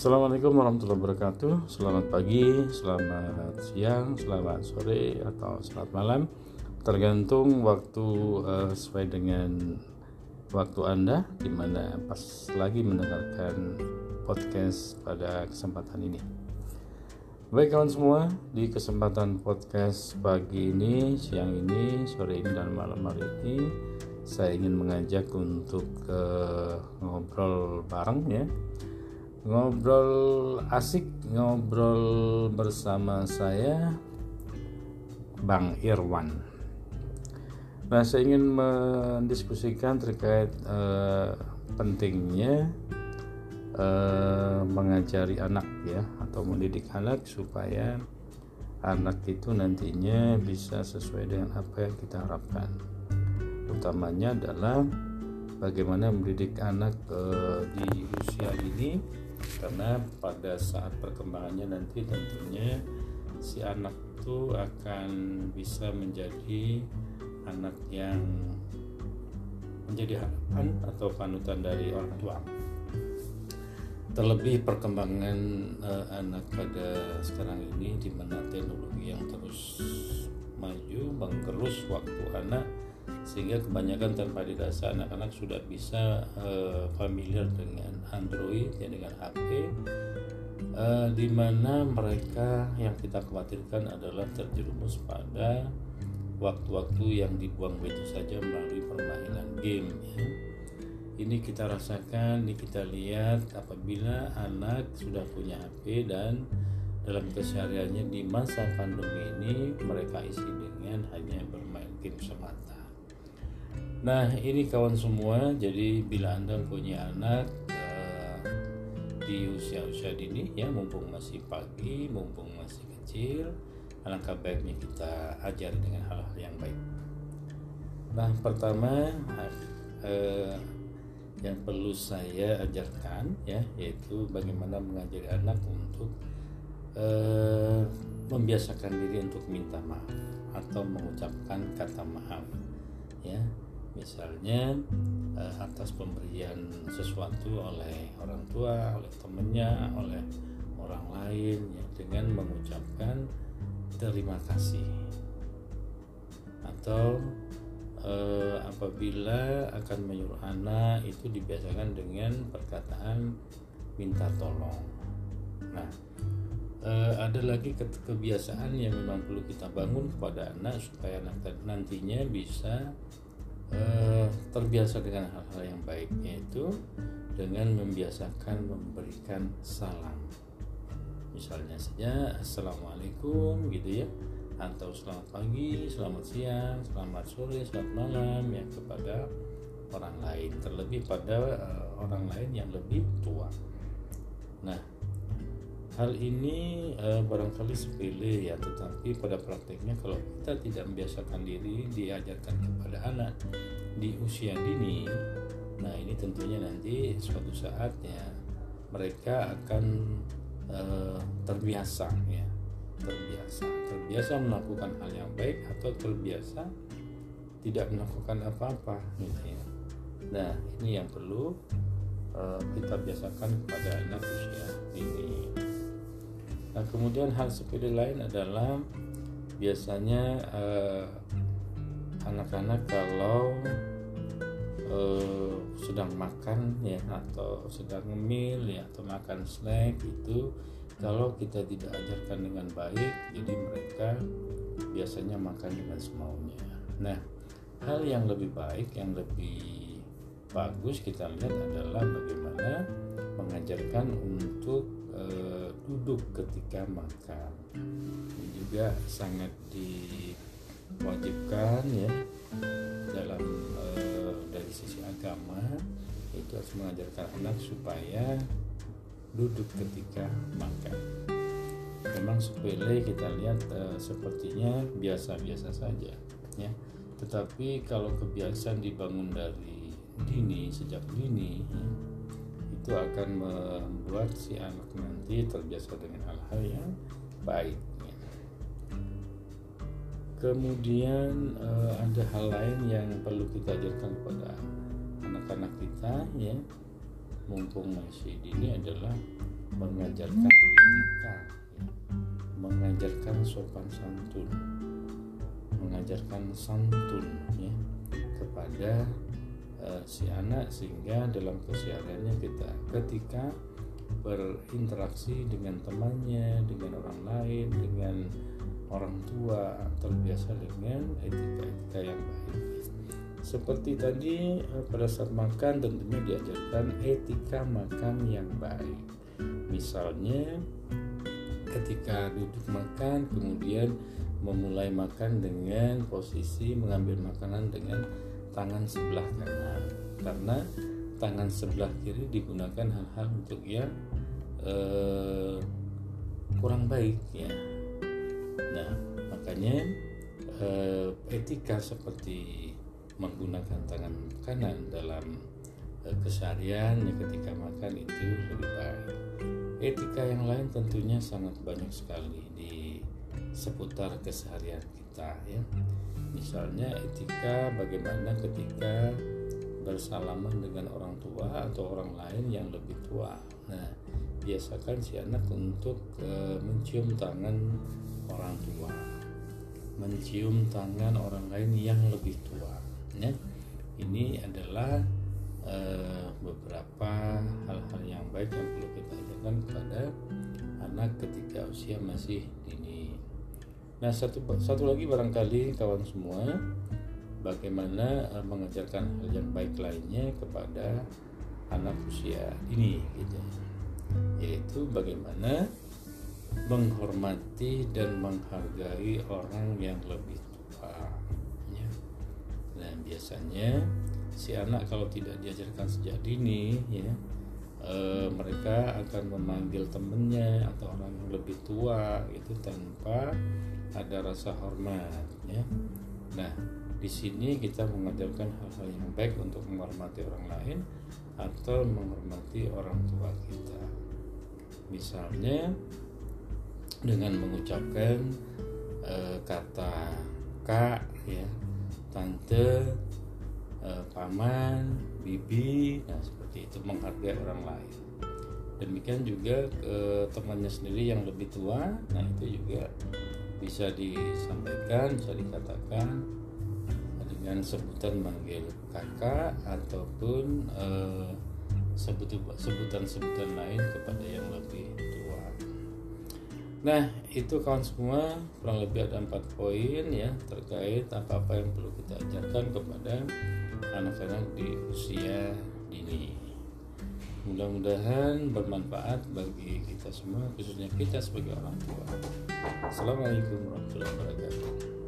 Assalamualaikum warahmatullahi wabarakatuh. Selamat pagi, selamat siang, selamat sore, atau selamat malam. Tergantung waktu uh, sesuai dengan waktu Anda Di mana pas lagi mendengarkan podcast pada kesempatan ini. Baik kawan semua, di kesempatan podcast pagi ini, siang ini, sore ini, dan malam hari ini Saya ingin mengajak untuk uh, ngobrol bareng ya ngobrol asik ngobrol bersama saya Bang Irwan. Nah, saya ingin mendiskusikan terkait eh, pentingnya eh, mengajari anak ya atau mendidik anak supaya anak itu nantinya bisa sesuai dengan apa yang kita harapkan. Utamanya adalah bagaimana mendidik anak eh, di usia ini karena pada saat perkembangannya nanti tentunya si anak itu akan bisa menjadi anak yang menjadi harapan atau panutan dari orang tua. Terlebih perkembangan uh, anak pada sekarang ini di mana teknologi yang terus maju menggerus waktu anak sehingga kebanyakan tanpa didasar anak-anak sudah bisa uh, familiar dengan Android ya dengan HP uh, eh, di mana mereka yang kita khawatirkan adalah terjerumus pada waktu-waktu yang dibuang begitu saja melalui permainan game ya. ini kita rasakan ini kita lihat apabila anak sudah punya HP dan dalam kesehariannya di masa pandemi ini mereka isi dengan hanya bermain game semata Nah ini kawan semua jadi bila anda punya anak uh, di usia-usia dini ya mumpung masih pagi mumpung masih kecil alangkah baiknya kita ajar dengan hal-hal yang baik. Nah pertama uh, yang perlu saya ajarkan ya yaitu bagaimana mengajari anak untuk uh, membiasakan diri untuk minta maaf atau mengucapkan kata maaf ya misalnya uh, atas pemberian sesuatu oleh orang tua, oleh temannya, oleh orang lain ya, dengan mengucapkan terima kasih atau uh, apabila akan menyuruh anak itu dibiasakan dengan perkataan minta tolong. Nah, uh, ada lagi ke kebiasaan yang memang perlu kita bangun kepada anak supaya anak nantinya bisa Eh, terbiasa dengan hal-hal yang baik yaitu dengan membiasakan memberikan salam. Misalnya saja assalamualaikum gitu ya. Atau selamat pagi selamat siang selamat sore selamat malam ya kepada orang lain. Terlebih pada uh, orang lain yang lebih tua. Nah Hal ini e, barangkali sepele ya, tetapi pada prakteknya kalau kita tidak membiasakan diri diajarkan kepada anak di usia dini, nah ini tentunya nanti suatu saat ya mereka akan e, terbiasa ya, terbiasa, terbiasa melakukan hal yang baik atau terbiasa tidak melakukan apa-apa gitu ya. Nah ini yang perlu e, kita biasakan kepada anak usia dini. Nah, kemudian hal sepele lain adalah biasanya eh, anak-anak kalau uh, sedang makan ya atau sedang ngemil ya atau makan snack itu kalau kita tidak ajarkan dengan baik jadi mereka biasanya makan dengan semaunya. Nah, hal yang lebih baik yang lebih bagus kita lihat adalah bagaimana mengajarkan untuk uh, duduk ketika makan. Ini juga sangat diwajibkan ya dalam uh, dari sisi agama. Itu harus mengajarkan anak supaya duduk ketika makan. Memang sepele kita lihat uh, sepertinya biasa-biasa saja ya. Tetapi kalau kebiasaan dibangun dari dini sejak dini ya, itu akan membuat si anak nanti terbiasa dengan hal-hal yang baik. Ya. Kemudian uh, ada hal lain yang perlu kita ajarkan kepada anak-anak kita ya, mumpung masih dini adalah mengajarkan etika ya. mengajarkan sopan santun mengajarkan santun ya kepada uh, si anak sehingga dalam kesehariannya kita ketika berinteraksi dengan temannya, dengan orang lain, dengan orang tua terbiasa dengan etika-etika yang baik. Seperti tadi eh, pada saat makan tentunya diajarkan etika makan yang baik. Misalnya ketika duduk makan kemudian memulai makan dengan posisi mengambil makanan dengan tangan sebelah kanan karena tangan sebelah kiri digunakan hal-hal untuk yang eh, kurang baik ya. Nah makanya eh, etika seperti menggunakan tangan kanan dalam eh, keseharian ya, ketika makan itu lebih baik. Etika yang lain tentunya sangat banyak sekali di seputar keseharian kita ya. Misalnya etika bagaimana ketika bersalaman dengan orang tua atau orang lain yang lebih tua. Nah, biasakan si anak untuk e, mencium tangan orang tua, mencium tangan orang lain yang lebih tua. Ya, ini adalah e, beberapa hal-hal yang baik yang perlu kita ajarkan kepada anak ketika usia masih dini. Nah, satu satu lagi barangkali kawan semua bagaimana uh, mengajarkan hal yang baik lainnya kepada anak usia ini gitu yaitu bagaimana menghormati dan menghargai orang yang lebih tua ya. dan biasanya si anak kalau tidak diajarkan sejak dini ya e, mereka akan memanggil temennya atau orang yang lebih tua itu tanpa ada rasa hormat ya nah di sini kita mengajarkan hal-hal yang baik untuk menghormati orang lain atau menghormati orang tua kita. Misalnya dengan mengucapkan e, kata kak, ya, tante, e, paman, bibi, nah seperti itu menghargai orang lain. Demikian juga e, temannya sendiri yang lebih tua, nah itu juga bisa disampaikan, bisa dikatakan dengan sebutan manggil kakak ataupun uh, sebutan-sebutan lain kepada yang lebih tua. Nah, itu kawan semua kurang lebih ada empat poin ya terkait apa-apa yang perlu kita ajarkan kepada anak-anak di usia dini. Mudah-mudahan bermanfaat bagi kita semua, khususnya kita sebagai orang tua. Assalamualaikum warahmatullahi wabarakatuh.